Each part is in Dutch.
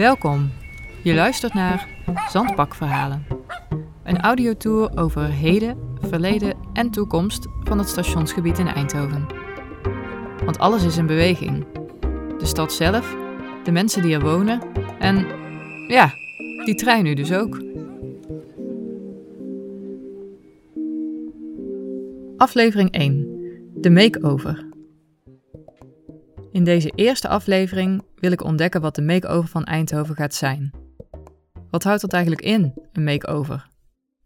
Welkom. Je luistert naar Zandbakverhalen. Een audiotour over heden, verleden en toekomst van het stationsgebied in Eindhoven. Want alles is in beweging. De stad zelf, de mensen die er wonen en ja, die trein nu dus ook. Aflevering 1. De makeover. In deze eerste aflevering wil ik ontdekken wat de makeover van Eindhoven gaat zijn. Wat houdt dat eigenlijk in, een makeover?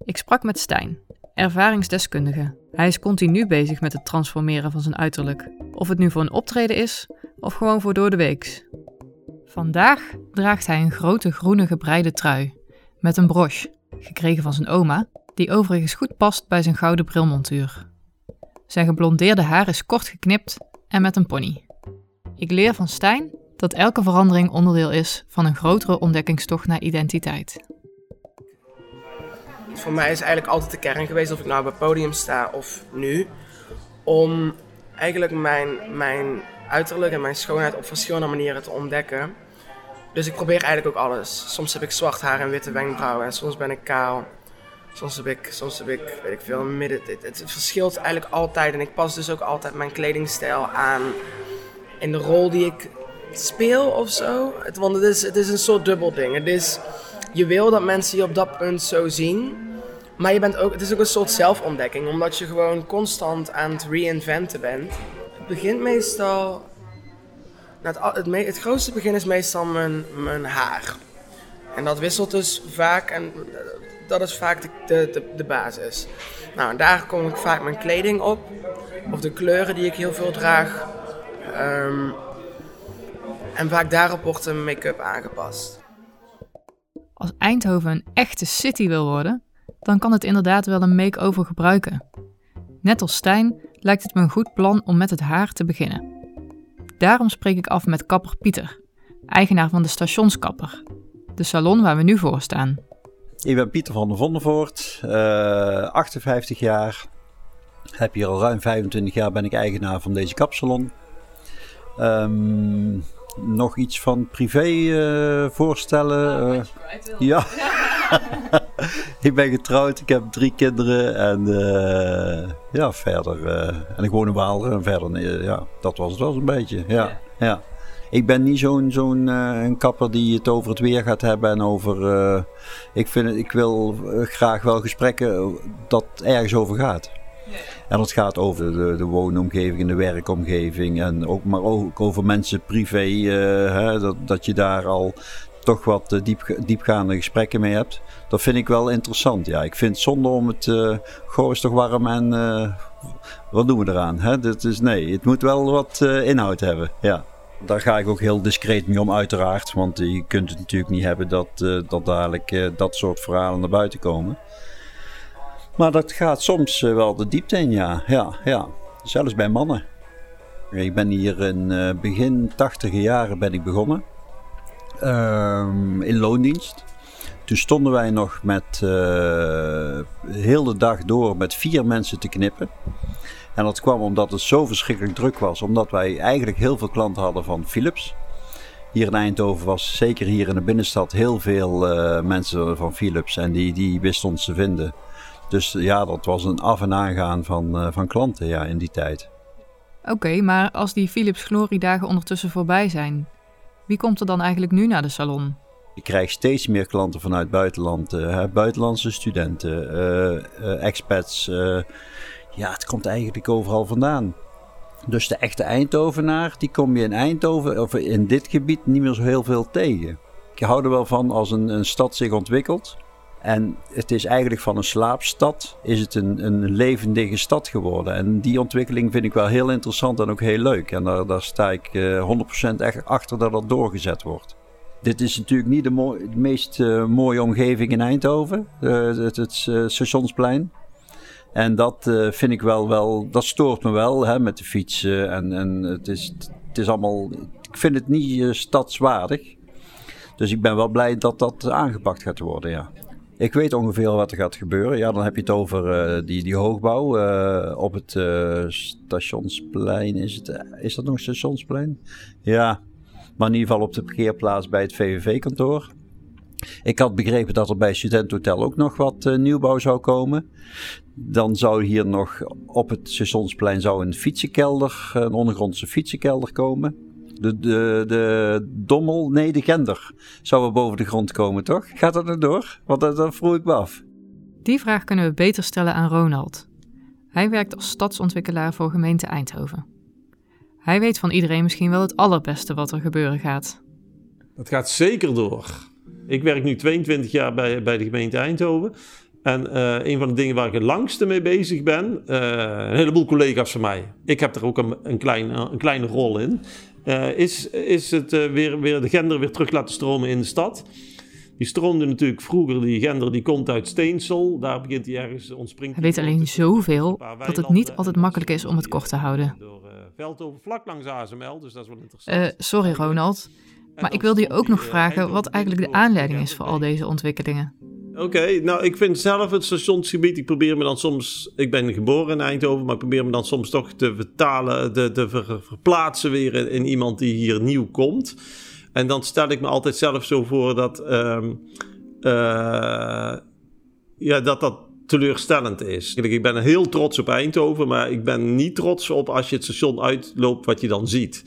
Ik sprak met Stijn, ervaringsdeskundige. Hij is continu bezig met het transformeren van zijn uiterlijk. Of het nu voor een optreden is, of gewoon voor door de weeks. Vandaag draagt hij een grote groene gebreide trui, met een broche, gekregen van zijn oma, die overigens goed past bij zijn gouden brilmontuur. Zijn geblondeerde haar is kort geknipt en met een pony. Ik leer van Stijn dat elke verandering onderdeel is van een grotere ontdekkingstocht naar identiteit. Voor mij is eigenlijk altijd de kern geweest, of ik nou op het podium sta of nu, om eigenlijk mijn, mijn uiterlijk en mijn schoonheid op verschillende manieren te ontdekken. Dus ik probeer eigenlijk ook alles. Soms heb ik zwart haar en witte wenkbrauwen en soms ben ik kaal. Soms heb ik, soms heb ik, weet ik veel, midden. Het, het, het verschilt eigenlijk altijd en ik pas dus ook altijd mijn kledingstijl aan in de rol die ik speel of zo. Het, want het is, het is een soort dubbel ding. Het is, je wil dat mensen je op dat punt zo zien. Maar je bent ook, het is ook een soort zelfontdekking. Omdat je gewoon constant aan het reinventen bent. Het begint meestal... Het, het, me- het grootste begin is meestal mijn, mijn haar. En dat wisselt dus vaak. En dat is vaak de, de, de, basis. Nou, daar kom ik vaak mijn kleding op. Of de kleuren die ik heel veel draag. Ehm, en vaak daarop wordt de make-up aangepast. Als Eindhoven een echte city wil worden, dan kan het inderdaad wel een make-over gebruiken. Net als Stijn lijkt het me een goed plan om met het haar te beginnen. Daarom spreek ik af met kapper Pieter, eigenaar van de stationskapper, de salon waar we nu voor staan. Ik ben Pieter van der Vondervoort, eh 58 jaar. Heb hier al ruim 25 jaar ben ik eigenaar van deze kapsalon. Ehm, nog iets van privé eh, voorstellen? Eh, ja. ik ben getrouwd, ik heb drie kinderen en eh, ja, verder. en ik woon in Waalre en verder, ja, dat was het wel zo'n beetje. Ja, ja. Ik ben niet zo'n zo'n een kapper die het over het weer gaat hebben en over. ik, vind ik wil graag wel gesprekken dat ergens over gaat. En dat gaat over de, de woonomgeving en de werkomgeving. En ook, maar ook over mensen privé. eh, hè, dat, dat je daar al toch wat eh, diep, diepgaande gesprekken mee hebt. Dat vind ik wel interessant. Ja, ik vind het zonde om het. eh goh, is toch warm en. wat doen we eraan? Hè? Is, nee, het moet wel wat inhoud hebben. Ja. Daar ga ik ook heel discreet mee om, uiteraard. Want je kunt het natuurlijk niet hebben dat, dat dadelijk dat soort verhalen naar buiten komen. Maar dat gaat soms eh, wel de diepte in, ja. ja, ja. Zelfs bij mannen. Ik ben hier in eh, begin tachtige jaren ben ik begonnen. Ehm, in loondienst. Toen stonden wij nog met eh heel de dag door met vier mensen te knippen. En dat kwam omdat het zo verschrikkelijk druk was. Omdat wij eigenlijk heel veel klanten hadden van Philips. Hier in Eindhoven was zeker hier in de binnenstad heel veel mensen van Philips. En die, die wisten ons te vinden. Dus ja, dat was een af- en aangaan van, eh, van klanten ja, in die tijd. Oké, maar als die Philips Gloriedagen ondertussen voorbij zijn, wie komt er dan eigenlijk nu naar de salon? Je krijgt steeds meer klanten vanuit buitenland. eh, hè, buitenlandse studenten, eh, expats. ja, het komt eigenlijk overal vandaan. Dus de echte Eindhovenaar, die kom je in Eindhoven of in dit gebied niet meer zo heel veel tegen. Ik hou er wel van als een, een stad zich ontwikkelt. En het is eigenlijk van een slaapstad, is het een, een levendige stad geworden. En die ontwikkeling vind ik wel heel interessant en ook heel leuk. En daar, daar sta ik eh, 100% echt achter dat dat doorgezet wordt. Dit is natuurlijk niet de, mooi- meest eh, mooie omgeving in Eindhoven, eh, het, het eh, stationsplein. En dat eh, vind ik wel, wel, dat stoort me wel hè, met de fietsen. En, en het, is, het is allemaal, ik vind het niet eh, stadswaardig. Dus ik ben wel blij dat dat aangepakt gaat worden, ja. Ik weet ongeveer wat er gaat gebeuren. Ja, dan heb je het over eh, die, die hoogbouw eh, op het eh, stationsplein. Is, het, is dat nog stationsplein? Ja, Maar in ieder geval op de parkeerplaats bij het VVV-kantoor. Ik had begrepen dat er bij Studentenhotel ook nog wat nieuwbouw zou komen. Dan zou hier nog op het stationsplein zou een fietsenkelder, een ondergrondse fietsenkelder komen. De, de, de dommel, nee, de gender zou er boven de grond komen, toch? Gaat dat er door? Want dat, dat vroeg ik me af. Die vraag kunnen we beter stellen aan Ronald. Hij werkt als stadsontwikkelaar voor gemeente Eindhoven. Hij weet van iedereen misschien wel het allerbeste wat er gebeuren gaat. Dat gaat zeker door. Ik werk nu 22 jaar bij, bij de gemeente Eindhoven. En uh, een van de dingen waar ik het langste mee bezig ben, uh, een heleboel collega's van mij, ik heb er ook een, een, klein, een kleine rol in, uh, is, is het weer, weer de gender weer terug laten stromen in de stad. Die stroomde natuurlijk vroeger, die gender, die komt uit Steensel. Daar begint hij ergens, ontspringt. Hij weet alleen zoveel dat het niet altijd makkelijk is om het kort te houden. Door uh, Veldhoven vlak langs ASML, dus dat is wel interessant. Sorry Ronald, maar ik wilde je ook nog vragen wat eigenlijk de aanleiding is voor al deze ontwikkelingen. Oké, nou ik vind zelf het stationsgebied, ik probeer me dan soms, ik ben geboren in Eindhoven, maar ik probeer me dan soms toch te vertalen, te, te ver, verplaatsen weer in, iemand die hier nieuw komt. En dan stel ik me altijd zelf zo voor dat, um, uh, ja, dat dat teleurstellend is. Ik ben heel trots op Eindhoven, maar ik ben niet trots op als je het station uitloopt wat je dan ziet.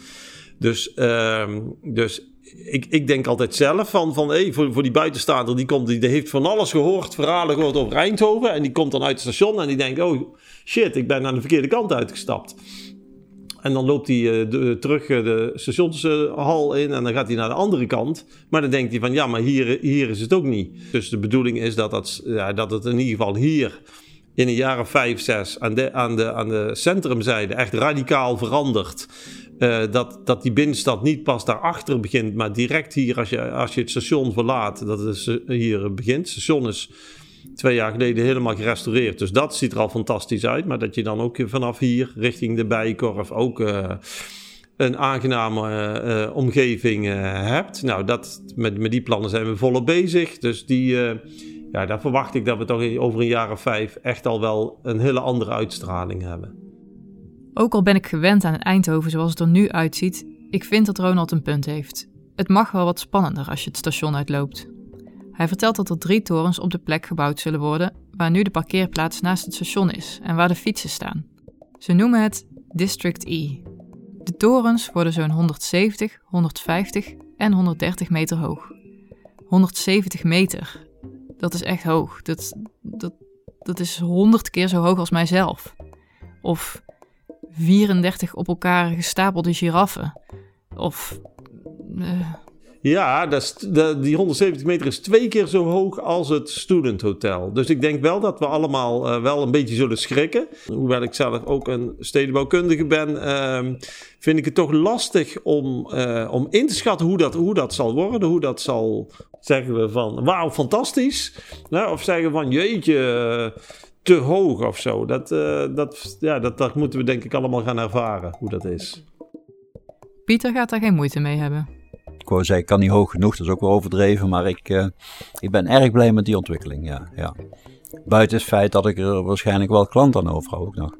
Dus, uh, dus ik, ik denk altijd zelf van, van hey, voor, voor die buitenstaander, die, komt, die, heeft van alles gehoord, verhalen gehoord over Eindhoven. En die komt dan uit het station en die denkt, oh shit, ik ben aan de verkeerde kant uitgestapt. En dan loopt hij de, terug uh, de stationshal in en dan gaat hij naar de andere kant. Maar dan denkt hij van ja, maar hier, hier is het ook niet. Dus de bedoeling is dat, dat, ja, dat het in ieder geval hier in jaar of vijf, zes aan de, aan de, aan de centrumzijde echt radicaal verandert. Uh, dat, dat die binnenstad niet pas daarachter begint, maar direct hier als je, als je het station verlaat, dat het hier begint. Het station is twee jaar geleden helemaal gerestaureerd. Dus dat ziet er al fantastisch uit. Maar dat je dan ook vanaf hier richting de Bijenkorf ook uh, een aangename omgeving hebt. Nou, dat, met, met die plannen zijn we volop bezig. Dus die, ja, daar verwacht ik dat we toch over een jaar of vijf echt al wel een hele andere uitstraling hebben. Ook al ben ik gewend aan Eindhoven zoals het er nu uitziet, ik vind dat Ronald een punt heeft. Het mag wel wat spannender als je het station uitloopt. Hij vertelt dat er drie torens op de plek gebouwd zullen worden waar nu de parkeerplaats naast het station is en waar de fietsen staan. Ze noemen het District E. De torens worden zo'n 170, 150 en 130 meter hoog. 170 meter, dat is echt hoog. Dat, dat, dat is 100 keer zo hoog als mijzelf. Of 34 op elkaar gestapelde giraffen. Of. Uh... Ja, dat die 170 meter is twee keer zo hoog als het Student Hotel. Dus ik denk wel dat we allemaal uh, wel een beetje zullen schrikken. Hoewel ik zelf ook een stedenbouwkundige ben, uh, vind ik het toch lastig om, uh, om in te schatten hoe dat, hoe dat zal worden. Hoe dat zal, zeggen we van, wauw, fantastisch. Nou, of zeggen van, jeetje te hoog of zo. Dat, uh, dat, ja, dat, dat moeten we denk ik allemaal gaan ervaren, hoe dat is. Pieter gaat daar geen moeite mee hebben. Ik wou zeggen, ik kan niet hoog genoeg, dat is ook wel overdreven, maar ik, uh, ik ben erg blij met die ontwikkeling, ja, ja. Buiten het feit dat ik er waarschijnlijk wel klant aan overhoud ook nog.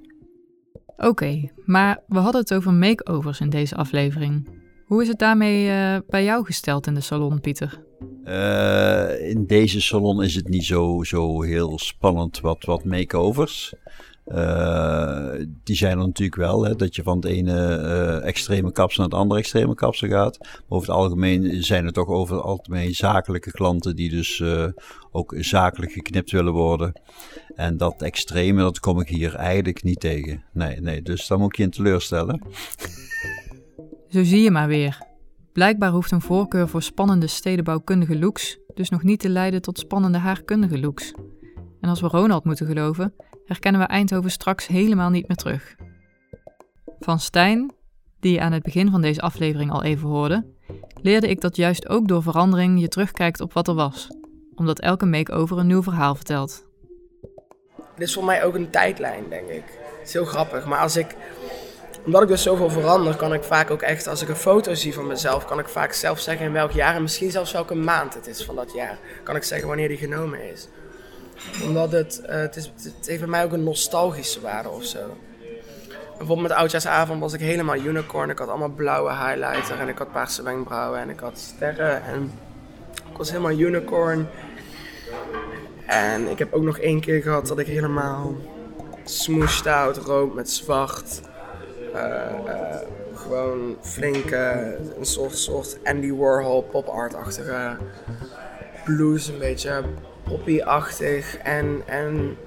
Oké, okay, maar we hadden het over makeovers in deze aflevering. Hoe is het daarmee uh, bij jou gesteld in de salon, Pieter? Uh, in deze salon is het niet zo, zo heel spannend wat, wat makeovers. Uh, die zijn er natuurlijk wel, hè, dat je van het ene uh, extreme kapsel naar het andere extreme kapsel gaat. Maar over het algemeen zijn het toch over het algemeen zakelijke klanten die dus ook zakelijk geknipt willen worden. En dat extreme, dat kom ik hier eigenlijk niet tegen. Nee, nee, dus dan moet ik je in teleurstellen. Zo zie je maar weer. Blijkbaar hoeft een voorkeur voor spannende stedenbouwkundige looks dus nog niet te leiden tot spannende haarkundige looks. En als we Ronald moeten geloven, herkennen we Eindhoven straks helemaal niet meer terug. Van Stijn, die je aan het begin van deze aflevering al even hoorde, leerde ik dat juist ook door verandering je terugkijkt op wat er was, omdat elke make-over een nieuw verhaal vertelt. Dit is voor mij ook een tijdlijn, denk ik. Het is heel grappig, maar als ik omdat ik dus zoveel verander, kan ik vaak ook echt, als ik een foto zie van mezelf, kan ik vaak zelf zeggen in welk jaar en misschien zelfs welke maand het is van dat jaar. Kan ik zeggen wanneer die genomen is. Omdat het, uh, het, is, het mij ook een nostalgische waarde of zo. bijvoorbeeld met oudjaarsavond was ik helemaal unicorn. Ik had allemaal blauwe highlighter en ik had paarse wenkbrauwen en ik had sterren. En ik was helemaal unicorn. En ik heb ook nog één keer gehad dat ik helemaal smooshed out rood met zwart. Uh, uh, gewoon flinke, een soort, soort Andy Warhol pop art-achtige blues, een beetje poppy-achtig. En, en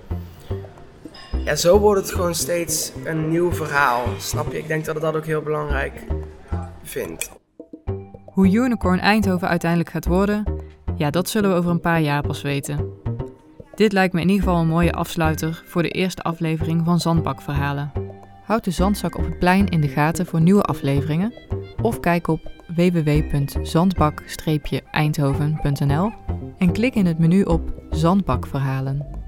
ja, zo wordt het gewoon steeds een nieuw verhaal. Snap je? Ik denk dat ik dat ook heel belangrijk vind. Hoe Unicorn Eindhoven uiteindelijk gaat worden, ja, dat zullen we over een paar jaar pas weten. Dit lijkt me in ieder geval een mooie afsluiter voor de eerste aflevering van Zandbakverhalen. Houd de zandzak op het plein in de gaten voor nieuwe afleveringen of kijk op www.zandbak-eindhoven.nl en klik in het menu op Zandbakverhalen.